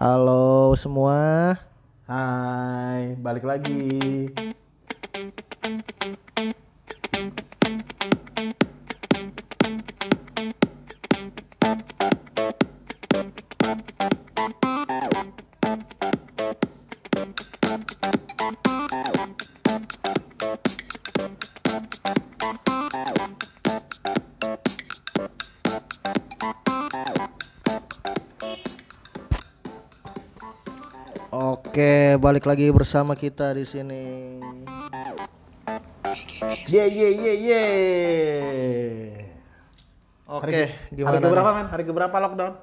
Halo semua. Hai, balik lagi. Balik lagi bersama kita di sini. Ye ye ye ye. Oke, Hari gimana? keberapa nih? kan? Hari keberapa lockdown?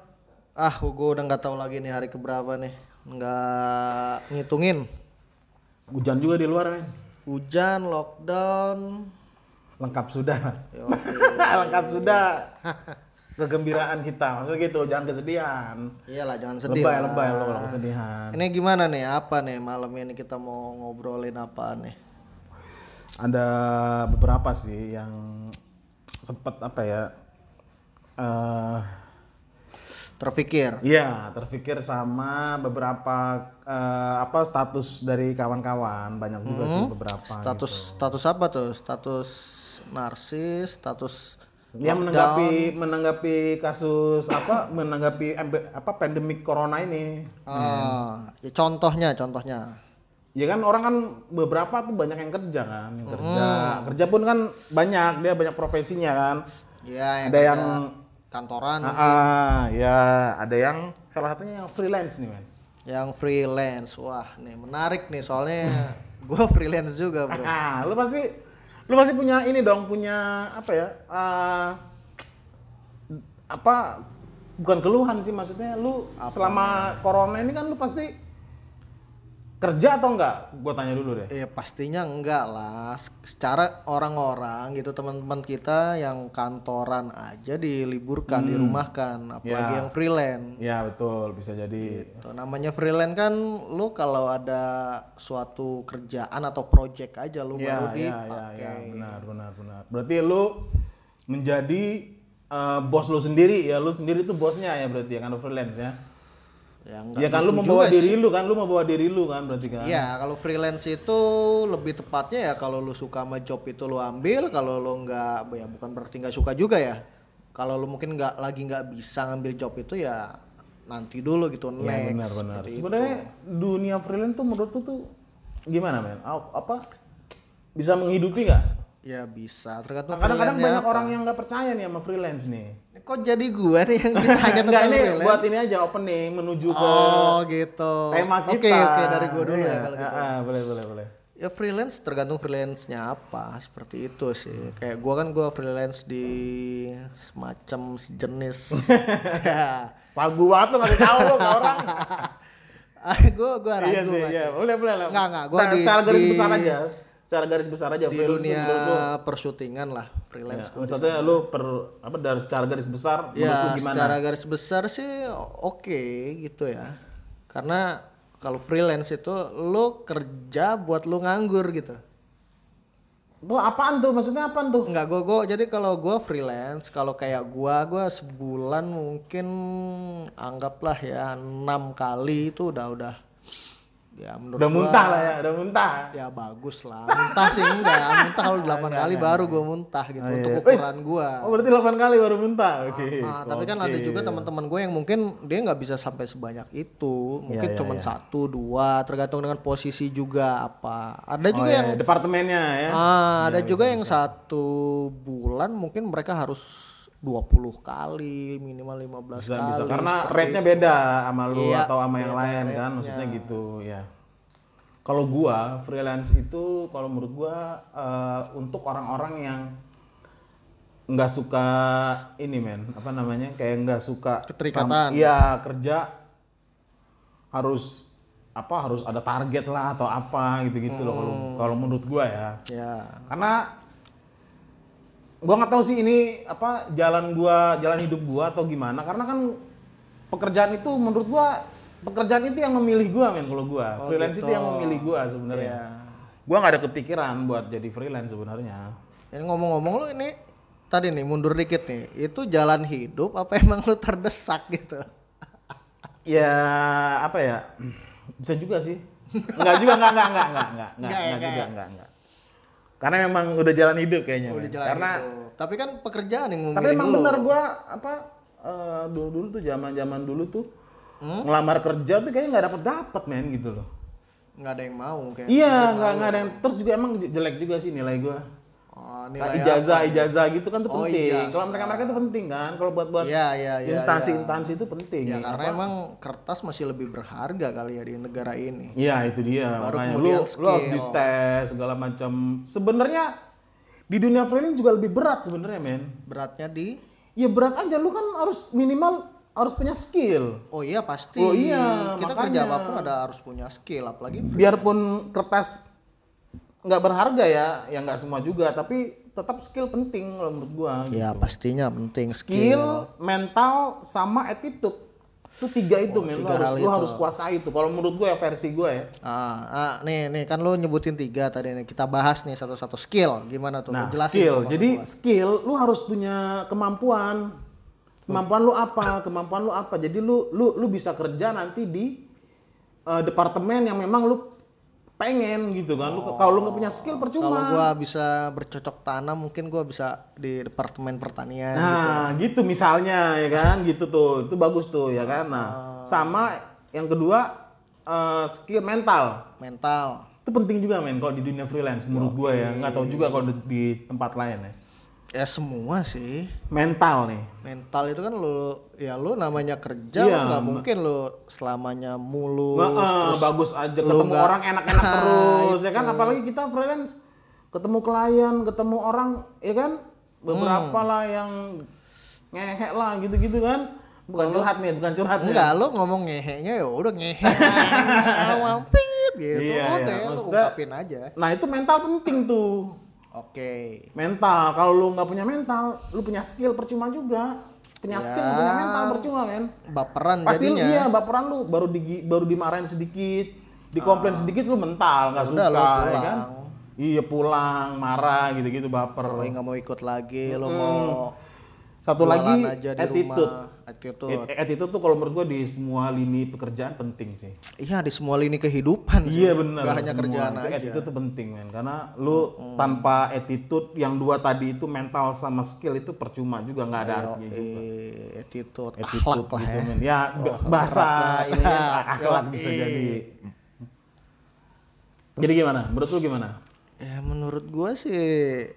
Ah, gue udah nggak tahu lagi nih hari keberapa nih. Nggak ngitungin. Hujan juga di luar kan? Hujan, lockdown. Lengkap sudah. Lengkap sudah. Kegembiraan kita, maksudnya gitu, jangan kesedihan. Iyalah, jangan sedih. Lebay, lah. lebay lo kalau kesedihan. Ini gimana nih? Apa nih malam ini kita mau ngobrolin apa nih? Ada beberapa sih yang sempet apa ya? eh Terpikir. Iya, terpikir sama beberapa eh, apa status dari kawan-kawan banyak juga sih beberapa. Status status apa tuh? Status narsis, status Dia menanggapi menanggapi kasus apa menanggapi apa pandemik corona ini. ah, ya contohnya, contohnya. Ya kan orang kan beberapa tuh banyak yang kerja kan, yang kerja. Kerja pun kan banyak, dia banyak profesinya kan. Ya, yang Ada yang kantoran, Ah, ah, ya, ada yang salah satunya yang freelance nih, men. yang freelance. Wah, nih menarik nih soalnya gua freelance juga, Bro. Ah, lu pasti lu pasti punya ini dong, punya apa ya? ah, apa bukan keluhan sih maksudnya lu selama corona ini kan lu pasti kerja atau enggak? Gua tanya dulu deh. Ya pastinya enggak lah. Secara orang-orang gitu teman-teman kita yang kantoran aja diliburkan, dirumahkan, apalagi Ya. yang freelance. Ya, betul, bisa jadi. Tuh, namanya freelance kan lu kalau ada suatu kerjaan atau project aja lu Ya, baru ya, ya, dipakai. ya, benar, benar, benar. Berarti lu menjadi eh, bos lu sendiri ya, lu sendiri tuh bosnya ya berarti ya kan freelance ya. Ya, Ya kan lu gitu membawa diri lu kan, lu membawa diri lu kan berarti kan. Iya, kalau freelance itu lebih tepatnya ya kalau lu suka sama job itu lu ambil, kalau lu nggak ya bukan berarti nggak suka juga ya. Kalau lu mungkin nggak lagi nggak bisa ngambil job itu ya nanti dulu gitu Iya, next. benar benar. itu. Sebenarnya dunia freelance tuh menurut lu tuh gimana men? Apa bisa menghidupi nggak? Ya bisa, tergantung Kadang-kadang banyak apa. orang yang nggak percaya nih sama freelance nih. Kok jadi gua nih yang ditanya Enggak tentang ini freelance? buat ini aja opening menuju ke Oh gitu. tema kita. Oke oke dari gua dulu Iya, ya kalau gitu. ah, ah, boleh boleh boleh. Ya freelance tergantung freelance-nya apa, seperti itu sih. Kayak gua kan gua freelance di semacam sejenis. Ya. Ragu banget lu ngasih tahu lu orang. Ah, gua gua ragu iya sih, Mas. iya. Boleh boleh lah. Nggak, nggak, gua Nah, di- secara garis besar aja. Secara garis besar aja Di freelance dunia lu persyutingan lah freelance. Ya, maksudnya lu per apa dari secara garis besar Ya, gimana? secara garis besar sih oke gitu ya. Karena kalau freelance itu lu kerja buat lu nganggur gitu. Gua apaan tuh? Maksudnya apaan tuh? Enggak, gua gua jadi kalau gua freelance, kalau kayak gua gua sebulan mungkin anggaplah ya enam kali itu udah udah ya menurut Udah gua, muntah lah ya, udah muntah. Ya bagus lah. Muntah sih enggak, muntah kalau 8 kali baru gua muntah gitu Oh, untuk iya. ukuran gua. Oh, berarti 8 kali baru muntah. Oke. Nah, tapi kan ada juga teman-teman gue yang mungkin dia nggak bisa sampai sebanyak itu, mungkin iya, cuma iya. satu dua, tergantung dengan posisi juga apa. Ada Oh, juga iya, yang departemennya ya. ah, ada juga yang satu bulan mungkin mereka harus 20 kali, minimal 15 bisa kali. bisa karena rate-nya beda sama lu Iya, atau sama yang lain kan maksudnya gitu ya kalau gua freelance itu kalau menurut gua eh, untuk orang-orang yang nggak suka ini men apa namanya kayak nggak suka Keterikatan. iya kerja harus apa harus ada target lah atau apa gitu-gitu loh kalau Hmm. kalau menurut gua ya ya. karena gua nggak tahu sih ini apa jalan gua jalan hidup gua atau gimana karena kan pekerjaan itu menurut gua pekerjaan itu yang memilih gua men kalau gua freelance itu yang memilih gua sebenarnya Iya. gua nggak ada kepikiran buat jadi freelance sebenarnya Ini ngomong-ngomong lu ini tadi nih mundur dikit nih, itu jalan hidup apa emang lu terdesak gitu? Ya apa ya? Bisa juga sih. Enggak juga enggak enggak enggak enggak enggak enggak, Enggak enggak ya? enggak enggak. Karena memang udah jalan hidup kayaknya. Udah men. jalan Karena hidup. Tapi kan pekerjaan yang tapi emang lu. bener gua apa eh, dulu-dulu tuh zaman-zaman dulu tuh Hmm? ngelamar kerja tuh kayaknya nggak dapet dapet men gitu loh. nggak ada yang mau kayak. Iya, nggak nggak ada yang terus juga emang jelek juga sih nilai gua. Oh, Nah, nilai ijazah, apa? ijazah gitu kan tuh Oh, penting. ijazah. Kalau mereka-mereka itu penting kan, kalau buat buat Iya, iya, iya, instansi-instansi itu penting. Ya karena Apa? emang kertas masih lebih berharga kali ya di negara ini. Iya itu dia. Baru Makanya lu, kemudian lu harus skill. dites segala macam. Sebenarnya di dunia freelance juga lebih berat sebenarnya men. Beratnya di Ya berat aja lu kan harus minimal harus punya skill. Oh iya pasti. Oh iya, Kita makanya. kerja apa pun ada harus punya skill apalagi. Biarpun kertas nggak berharga ya, ya nggak semua juga, tapi tetap skill penting kalau menurut gua. Ya pastinya penting Skill, mental, sama attitude. Itu tiga itu men, lu tiga harus, hal lu itu. harus kuasai itu. Kalau menurut gua ya versi gua ya. Ah, ah, nih nih kan lu nyebutin tiga tadi nih. Kita bahas nih satu-satu skill. Gimana tuh? Lu Nah, jelasin skill. tuh Jadi gua. skill lu harus punya kemampuan. Kemampuan lu apa? Kemampuan lu apa? Jadi lu lu lu bisa kerja nanti di eh, departemen yang memang lu pengen gitu kan. Lu kalau lu nggak punya skill kalau percuma. gua bisa bercocok tanam mungkin gua bisa di departemen pertanian. Nah, gitu misalnya ya kan, gitu tuh. Itu bagus tuh ya kan. Nah, sama yang kedua eh, skill mental. Mental. Itu penting juga men kalau di dunia freelance menurut gua ya. Nggak tahu juga kalau di, di tempat lain ya. Ya semua sih. Mental nih. Mental itu kan lu ya lu namanya kerja Iya, nggak mungkin lu selamanya mulus. Eh, terus bagus aja ketemu nggak- orang enak-enak terus ya kan apalagi kita freelance ketemu klien ketemu orang ya kan beberapa Hmm. lah yang ngehe lah gitu-gitu kan bukan curhat nih bukan curhat nih. Enggak, lu ngomong ngehenya ya udah ngehe. Wampit gitu. Iya, udah iya. Maksudnya- ungkapin aja. nah itu mental penting tuh Oke. mental kalau lu nggak punya mental lu punya skill percuma juga punya skill Ya. punya mental percuma men Baperan pasti jadinya. iya baperan lu baru di baru dimarahin sedikit dikomplain sedikit lu mental nggak Ah. Suka lu ya pulang. kan iya pulang marah gitu-gitu baper Lu nggak mau ikut lagi, lu mau satu lagi aja di attitude rumah. Attitude. At- attitude tuh kalau menurut gua di semua lini pekerjaan penting sih Iya di semua lini kehidupan. sih. iya benar Gak hanya semua. kerjaan Itu aja. attitude tuh penting men karena lu tanpa attitude yang dua tadi itu mental sama skill itu percuma juga nggak ada artinya juga. Attitude, attitude akhlak lah gitu ya. men. Ya, bahasa ini kan, akhlak bisa jadi. Jadi gimana? Menurut lu gimana? Ya menurut gua sih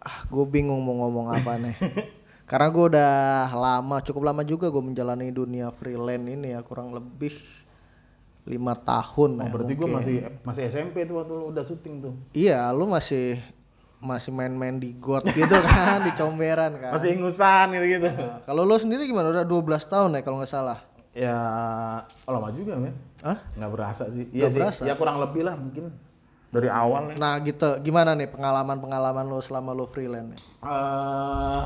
ah gue bingung mau ngomong apa nih. Karena gue udah lama, cukup lama juga gue menjalani dunia freelance ini ya kurang lebih lima tahun Oh, ya. berarti gua masih masih SMP tuh waktu lu udah syuting tuh. Iya, lu masih masih main-main di got gitu kan, di comberan kan. Masih ingusan gitu gitu. Nah, kalau lu sendiri gimana? Udah 12 tahun ya kalau nggak salah. Ya, oh, lama juga men. Hah? Nggak berasa sih. Iya sih. berasa? Ya kurang lebih lah mungkin dari awal ya. Nah gitu, gimana nih pengalaman-pengalaman lu selama lu freelance? Eh,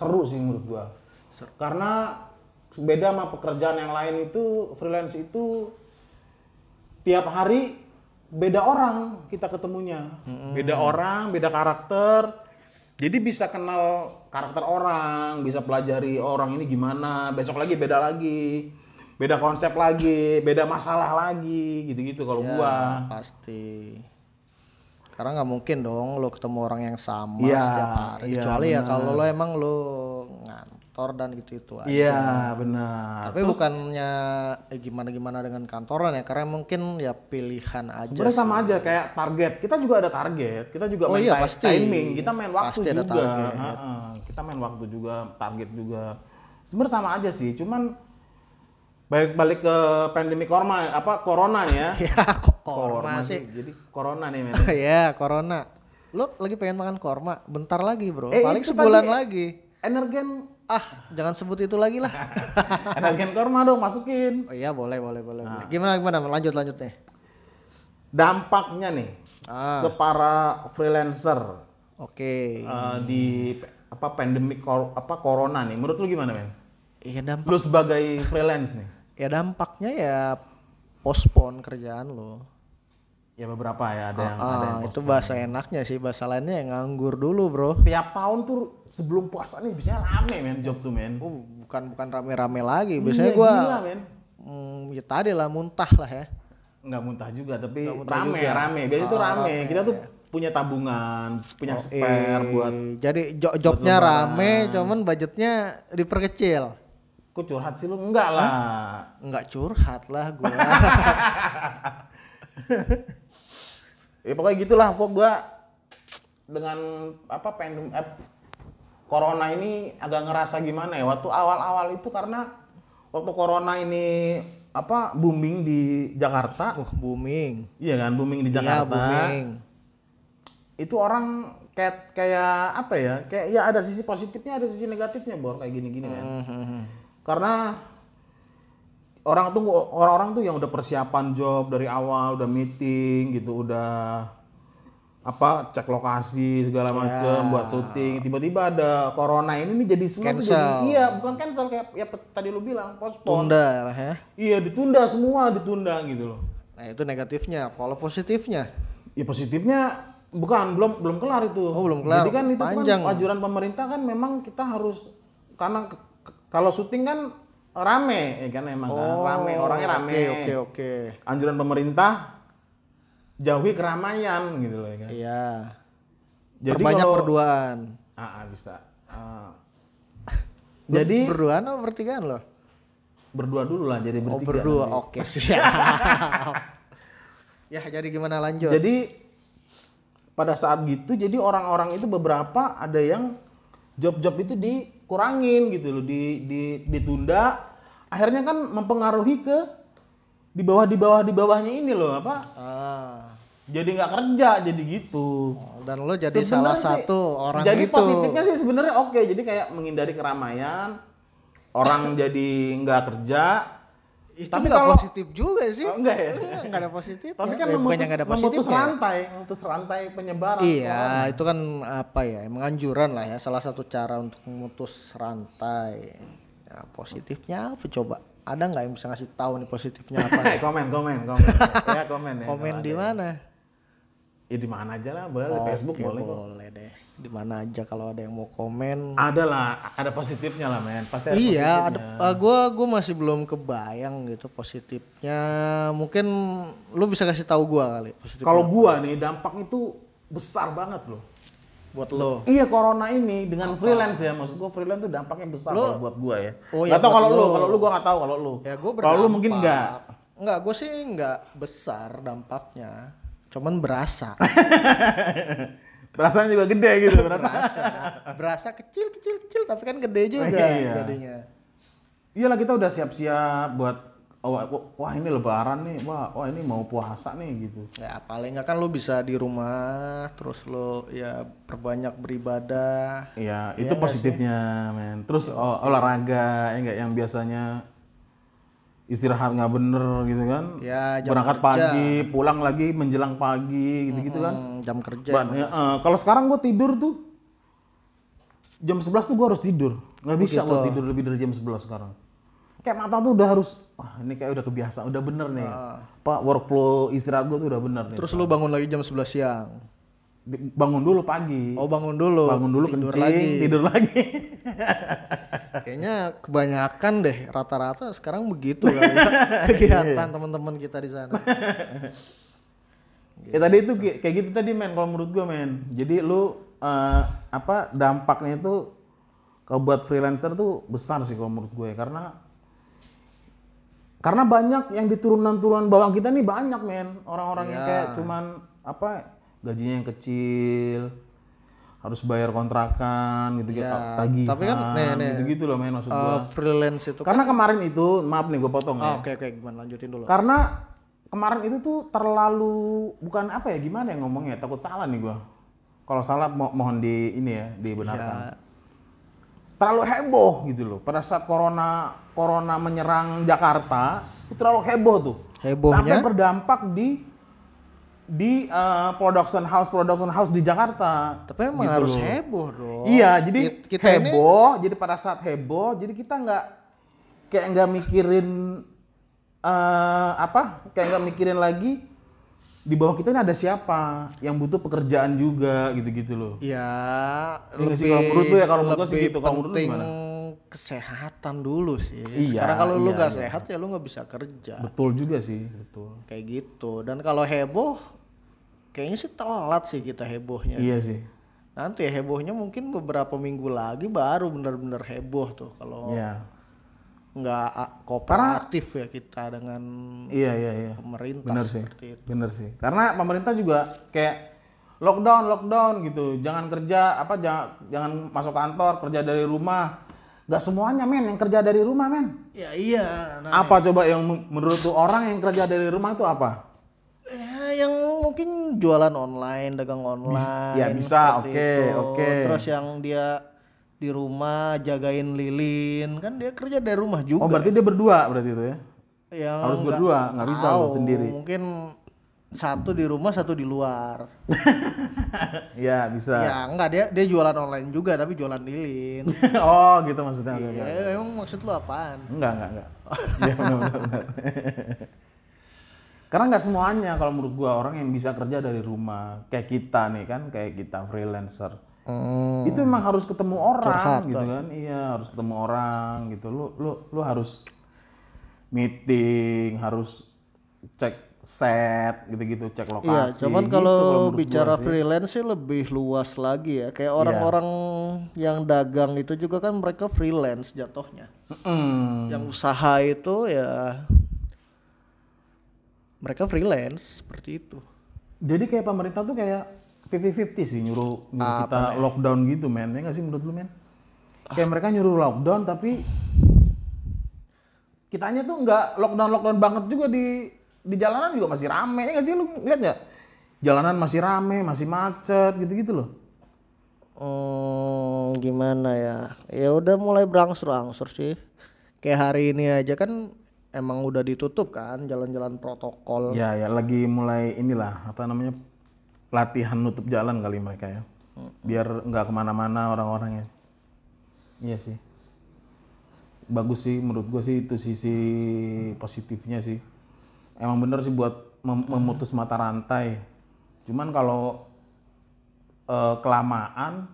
seru sih menurut gua. Karena beda sama pekerjaan yang lain itu freelance itu tiap hari beda orang kita ketemunya. Beda orang, beda karakter. Jadi bisa kenal karakter orang, bisa pelajari orang ini gimana, besok lagi beda lagi. Beda konsep lagi, beda masalah lagi, gitu-gitu kalau gua. Ya, pasti. Karena nggak mungkin dong lo ketemu orang yang sama Iya, setiap hari. iya, Kecuali ya kalau lo emang lo ngantor dan gitu itu aja. Iya, benar. Tapi bukannya eh, gimana-gimana dengan kantoran ya, karena mungkin ya pilihan aja. Sebenarnya sama aja kayak target. Kita juga ada target. Kita juga Oh main iya, ti- pasti. timing. Kita main waktu Pasti ada juga. target. Kita main waktu juga, target juga. Sebenarnya sama aja sih. Cuman balik-balik ke pandemi corona apa corona ya. ya korma sih. Jadi corona nih men. ya corona. Lo lagi pengen makan korma? Bentar lagi bro. Eh, Paling sebulan tadi- lagi. Energen Ah, jangan sebut itu lagi lah. energen korma dong masukin. oh iya boleh boleh boleh. Nah. Gimana gimana? Lanjut lanjut nih. Dampaknya nih Ah, ke para freelancer oke. eh, di apa pandemi kor- apa corona nih. Menurut lu gimana men? Iya dampak. Lu sebagai freelance nih. Ya dampaknya ya postpone kerjaan lo. Ya beberapa ya ada yang ada Ah, yang itu bahasa enaknya sih, bahasa lainnya yang nganggur dulu, Bro. tiap tahun tuh sebelum puasa nih biasanya rame men job tuh men. Oh, bukan bukan rame-rame lagi. Biasanya Iya, gua gila, men. hmm, ya tadi lah muntah lah ya. Nggak muntah juga tapi muntah rame juga. rame. Biasanya tuh Ah, rame. rame, Kita tuh punya tabungan, punya spare Eh, buat jadi jo- jobnya rame, cuman budgetnya diperkecil. kok curhat sih lu enggak lah. Enggak curhat lah gua. Ya pokoknya gitulah pokok gua dengan apa pandem eh, corona ini agak ngerasa gimana ya waktu awal-awal itu karena waktu corona ini apa booming di Jakarta uh, booming. iya kan booming di Iya, Jakarta booming. itu orang kayak kayak apa ya kayak ya ada sisi positifnya ada sisi negatifnya bor kayak gini-gini kan Mhm. karena orang tuh orang-orang tuh yang udah persiapan job dari awal udah meeting gitu udah apa cek lokasi segala macem buat syuting tiba-tiba ada corona ini nih jadi semua tuh jadi Cancel. iya bukan cancel kayak ya tadi lu bilang postpone Tunda lah ya. iya ditunda semua ditunda gitu loh Nah, itu negatifnya. Kalau positifnya, ya positifnya bukan belum belum kelar itu Oh, belum kelar. jadi kan itu Panjang. kan anjuran pemerintah kan memang kita harus karena kalau syuting kan rame ya kan emang kan rame orangnya rame Oh, Oke, oke, oke. anjuran pemerintah jauhi keramaian gitu loh ya kan. Iya. Jadi Perbanyak kalau berduaan. Ah, ah, bisa. Ah. jadi berduaan atau bertigaan loh? berdua dulu lah jadi Oh, bertiga. berdua. nanti. Oke, siap. ya, jadi gimana lanjut? Jadi pada saat gitu jadi orang-orang itu beberapa ada yang job-job itu dikurangin gitu loh, di, di ditunda. Akhirnya kan mempengaruhi ke di bawah di bawah di bawahnya ini loh apa? Ah. Jadi nggak kerja jadi gitu. Dan lo jadi salah Sebenarnya sih- satu orang jadi itu. positifnya sih sebenarnya oke jadi kayak menghindari keramaian orang jadi nggak kerja Itu Tapi nggak kalau- positif juga sih. Oh, enggak ya? Enggak ada positif. tapi kan bukannya memutus, nggak ada memutus positifnya. rantai memutus rantai penyebaran Iya, itu kan apa ya? Emang anjuran lah ya, salah satu cara untuk memutus rantai. Ya, positifnya apa coba? Ada nggak yang bisa ngasih tahu nih positifnya apa? komen komen komen ya komen ya Komen di mana? Ya di mana aja lah boleh di Facebook Oke, boleh kok boleh deh. Di mana aja kalau ada yang mau komen. ada lah ada positifnya lah men pasti ada Iya, ada, positifnya. uh, gua gua masih belum kebayang gitu positifnya. Mungkin lu bisa kasih tahu gua kali kalau gua nih dampak itu besar banget loh buat lo. Iya corona ini dengan freelance ya maksud gua freelance tuh dampaknya besar kalau buat gua ya. Oh, ya, tahu buat kalau lu, lo. kalau lu gua nggak tahu kalau lu. Ya gua Kalau lu mungkin enggak. Enggak, gue sih enggak besar dampaknya. Cuman berasa. Rasanya juga gede gitu berasa. berasa. berasa kecil kecil kecil tapi kan gede juga Iya. jadinya. Iyalah kita udah siap-siap buat oh, wah, ini lebaran nih, wah wah ini mau puasa nih gitu. Ya paling enggak kan lu bisa di rumah terus lu ya perbanyak beribadah. Iya, itu positifnya, men. Terus oh, olahraga ya enggak yang biasanya istirahat nggak bener gitu kan. Ya, jam Berangkat kerja. pagi, pulang lagi menjelang pagi gitu-gitu kan. Hmm, jam kerja. Ban- ya, eh, kalau sekarang gue tidur tuh jam 11 tuh gue harus tidur. Nggak Oh, bisa gitu. gue tidur lebih dari jam 11 sekarang. Kayak mata tuh udah harus, wah ini kayak udah kebiasaan, udah bener nih. Pak workflow istirahat gue tuh udah bener nih. Ah. Terus lu bangun lagi jam 11 siang. Bangun dulu pagi, Oh bangun dulu. bangun dulu tidur kencing, lagi. tidur lagi. Kayaknya kebanyakan deh rata-rata sekarang begitu ya. kegiatan teman-teman kita di sana. ya tadi itu kayak kayak gitu tadi men, kalau menurut gue men. Jadi lu eh, apa dampaknya itu kalau buat freelancer tuh besar sih kalau menurut gue karena karena banyak yang di turunan-turunan bawah kita nih banyak men orang-orang yang Iya. kayak cuman apa gajinya yang kecil harus bayar kontrakan gitu gitu Ya, tagihan tapi kan, nih, nih. gitu gitu loh men maksud Eh, gua freelance itu kan. karena kemarin itu maaf nih gue potong Oh, ya Oke oke gimana lanjutin dulu. karena kemarin itu tuh terlalu bukan apa ya gimana ya ngomongnya takut salah nih gua kalau salah mo- mohon di ini ya dibenarkan Ya, terlalu heboh gitu loh pada saat corona corona menyerang Jakarta itu terlalu heboh tuh Hebohnya? sampai berdampak di di eh, production house production house di Jakarta tapi emang Gitu harus loh. heboh dong. Iya, jadi Kit- kita ini heboh. Jadi pada saat heboh, jadi kita nggak kayak nggak mikirin eh apa? Kayak nggak mikirin lagi di bawah kita ini ada siapa yang butuh pekerjaan juga gitu-gitu loh. Ya, Iya nggak sih? lebih Kalau menurut lu ya, kalau menurut sih lebih gitu. Kalau menurut lu gimana? kesehatan dulu sih. Iya, Sekarang kalau lu iya, nggak iya. sehat ya lu nggak bisa kerja. Betul juga sih, betul. Kayak gitu. Dan kalau heboh, kayaknya sih telat sih kita hebohnya. Iya sih. Nanti hebohnya mungkin beberapa minggu lagi baru bener-bener heboh tuh kalau Iya. nggak kooperatif ya kita dengan Iya, iya, iya. pemerintah Bener sih. itu. Bener sih. Karena pemerintah juga kayak lockdown, lockdown gitu. Jangan kerja apa jangan jangan masuk kantor, kerja dari rumah. Gak semuanya men yang kerja dari rumah men. Ya iya. Nah, Apa coba yang men- menurut tuh orang yang kerja dari rumah itu apa? ya, yang mungkin jualan online, dagang online. ya bisa, seperti oke, itu. oke. Terus yang dia di rumah jagain lilin, kan dia kerja dari rumah juga. Oh berarti dia berdua berarti itu ya? yang harus berdua, nggak bisa tahu, sendiri. Mungkin satu di rumah, satu di luar. Iya bisa. Ya enggak dia dia jualan online juga tapi jualan lilin. oh gitu maksudnya. Oke, oke. ya, emang maksud lu apaan? Enggak, enggak, enggak. Iya benar benar. benar. Karena nggak semuanya kalau menurut gua orang yang bisa kerja dari rumah kayak kita nih kan kayak kita freelancer Hmm. itu memang harus ketemu orang Curhat, gitu kan iya harus ketemu orang gitu lu lu lu harus meeting harus cek set gitu-gitu cek Iya, lokasi cuman gitu kalau bicara sih. freelance sih lebih luas lagi ya. Iya. Kayak orang-orang yang dagang itu juga kan mereka freelance jatuhnya. Mm-mm. Yang usaha itu ya mereka freelance seperti itu. jadi kayak pemerintah tuh kayak 50-50 sih nyuruh, nyuruh kita lockdown gitu men. Ya nggak sih menurut lu men? Kayak mereka nyuruh lockdown tapi kitanya tuh nggak lockdown lockdown banget juga di di jalanan juga masih rame. Ya nggak sih lu lihat nggak? Jalanan masih rame masih macet gitu gitu loh. Hmm, gimana ya? Ya udah mulai berangsur-angsur sih. Kayak hari ini aja kan emang udah ditutup kan jalan-jalan protokol. ya ya lagi mulai inilah apa namanya latihan nutup jalan kali mereka ya. Biar nggak ke mana-mana orang-orangnya iya sih. Bagus sih menurut gue sih itu sisi positifnya sih. Emang bener sih buat mem- memutus mata rantai. Cuman kalau eh, kelamaan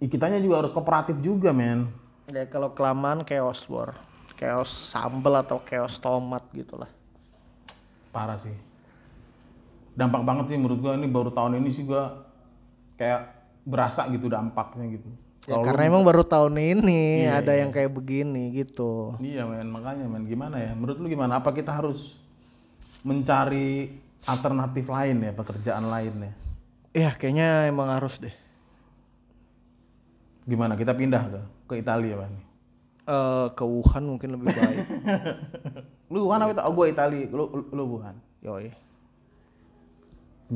kitanya juga harus kooperatif juga men. Ya kalau kelamaan chaos bor. Chaos sambel atau chaos tomat gitu lah. parah sih. Dampak banget sih menurut gua ini baru tahun ini sih gua kayak berasa gitu dampaknya gitu. Ya karena emang baru tahun ini ada yang kayak begini gitu. iya men makanya men gimana ya? Menurut lu gimana? Apa kita harus mencari alternatif lain ya pekerjaan lain ya? Ya kayaknya emang harus deh. gimana? Kita pindah ke ke Italia apa Eh ke Wuhan mungkin lebih baik. lu Wuhan apa itu? oh gua Italia lu lu, lu Wuhan Yoi,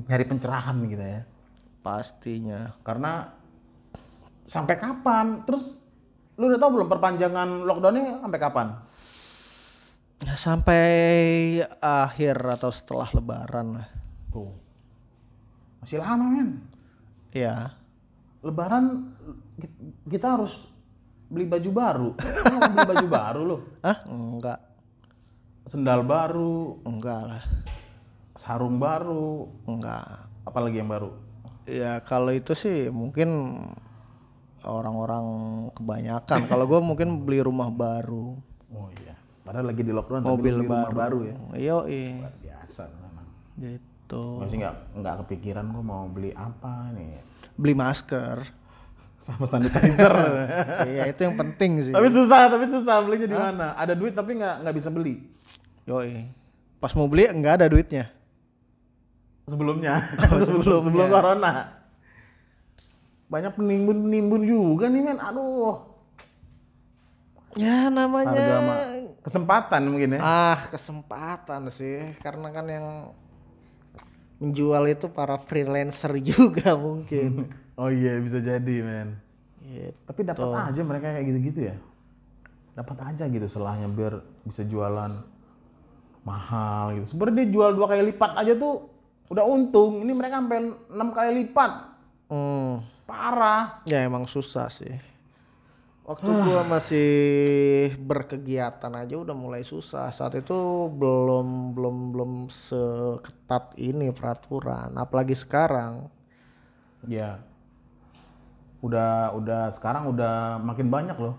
nyari pencerahan kita ya pastinya. karena sampai kapan terus lu udah tahu belum perpanjangan lockdownnya sampai kapan Ya, sampai akhir atau setelah lebaran lah. tuh masih lama men Ya. lebaran ki- kita harus beli baju baru Lu mau beli baju baru lu Ah, enggak. sendal baru Enggak lah. sarung baru Enggak. apalagi yang baru Ya kalau itu sih mungkin orang-orang kebanyakan. kalau gua mungkin beli rumah baru, oh iya padahal lagi di lockdown mobil beli rumah baru. baru ya Yo, Luar biasa memang gitu. Gua sih nggak nggak kepikiran gua mau beli apa nih Beli masker. Sama sanitizer. Iya itu yang penting sih. tapi susah tapi susah belinya di mana? Ada duit tapi nggak nggak bisa beli. Yoi. Pas mau beli enggak ada duitnya. sebelumnya. Sebelum sebelum corona. Banyak penimbun penimbun juga nih men. Aduh. Ya namanya harga kesempatan mungkin ya. Ah kesempatan sih. Karena kan yang menjual itu para freelancer juga mungkin. Oh iya bisa jadi men Gitu. tapi dapat aja mereka kayak gitu-gitu ya dapat aja gitu selahnya biar bisa jualan mahal gitu sebenarnya dia jual dua kali lipat aja tuh udah untung ini mereka sampai enam kali lipat Hmm, parah ya emang susah sih. Waktu gua masih berkegiatan aja udah mulai susah. Saat itu belum belum belum seketat ini peraturan. Apalagi sekarang. Ya. Udah udah sekarang udah makin banyak loh.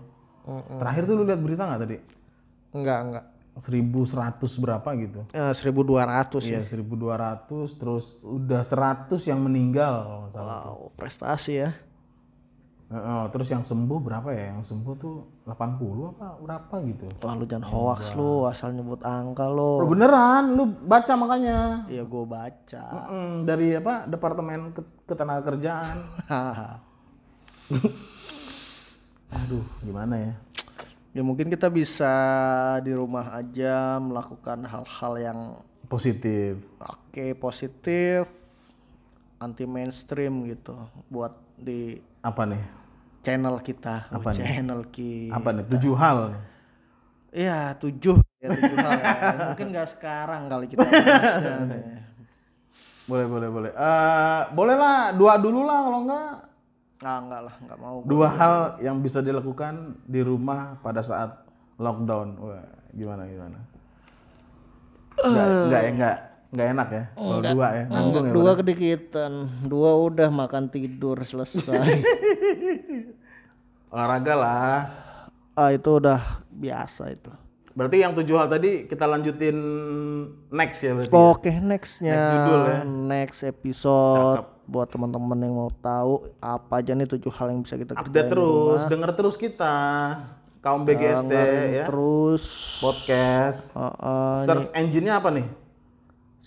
Terakhir tuh lu lihat berita nggak tadi? Enggak enggak. 1100 berapa gitu. Eh, 1200 ya. Iya, 1200 terus udah 100 yang meninggal. Wow, prestasi ya. Heeh, terus yang sembuh berapa ya? Yang sembuh tuh 80 apa berapa gitu. Wah lu jangan hoax lu asal nyebut angka lo. Oh, beneran, lu baca makanya. Iya gua baca. Mm, dari apa? Departemen Ket- Ketenagakerjaan. Aduh, gimana ya? ya mungkin kita bisa di rumah aja melakukan hal-hal yang Positif. oke positif, anti mainstream gitu buat di Apa nih? channel kita. Oh, channel ki. Apa nih? Tujuh hal. nih. Iya tujuh ya tujuh hal ya. Mungkin nggak sekarang kali kita bahasnya nih. Boleh, boleh, boleh. Eh, boleh lah, dua dulu lah kalau enggak. Ah enggak lah nggak mau. Dua hal yang bisa dilakukan di rumah pada saat lockdown. Wah, gimana gimana? Enggak, enggak ya, enggak, enggak enak ya. Kalau dua ya, nanggung ya. Dua kedikitan, dua udah makan tidur selesai. Olahraga lah. ah itu udah biasa itu. Berarti yang tujuh hal tadi kita lanjutin next ya berarti. Oke nextnya Next judul ya. next episode buat teman-teman yang mau tahu apa aja nih tujuh hal yang bisa kita Update terus, denger terus kita. Kaum BGST ya. terus Podcast. uh, uh, Search engine-nya apa nih?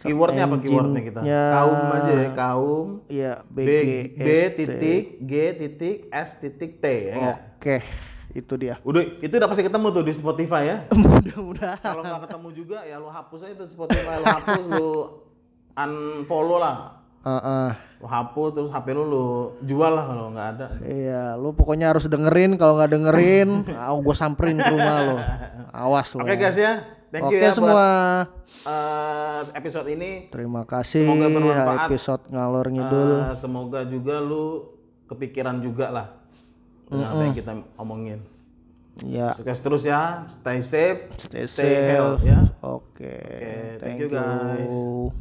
Keywordnya apa keywordnya kita? Kaum aja ya, kaum. ya B, BG B titik G titik S titik T ya oke itu dia Udah, itu udah pasti ketemu tuh di Spotify ya. mudah-mudahan Kalau nggak ketemu juga ya lo hapus aja tuh Spotify, lo hapus, lo unfollow lah. Uh, uh. Lo hapus terus HP lu lo jual lah kalau nggak ada. iya lu pokoknya harus dengerin kalau nggak dengerin ah gue samperin ke rumah lo awas lo Oke guys ya, thank oke you ya semua buat eh, episode ini. terima kasih Semoga bermanfaat. episode ngalor ngidul Eh, semoga juga lu kepikiran juga lah mm apa yang kita omongin. Ya. Sukses terus ya. Stay safe, stay, stay safe. health ya. Oke. Okay. Okay, thank, thank you guys. You.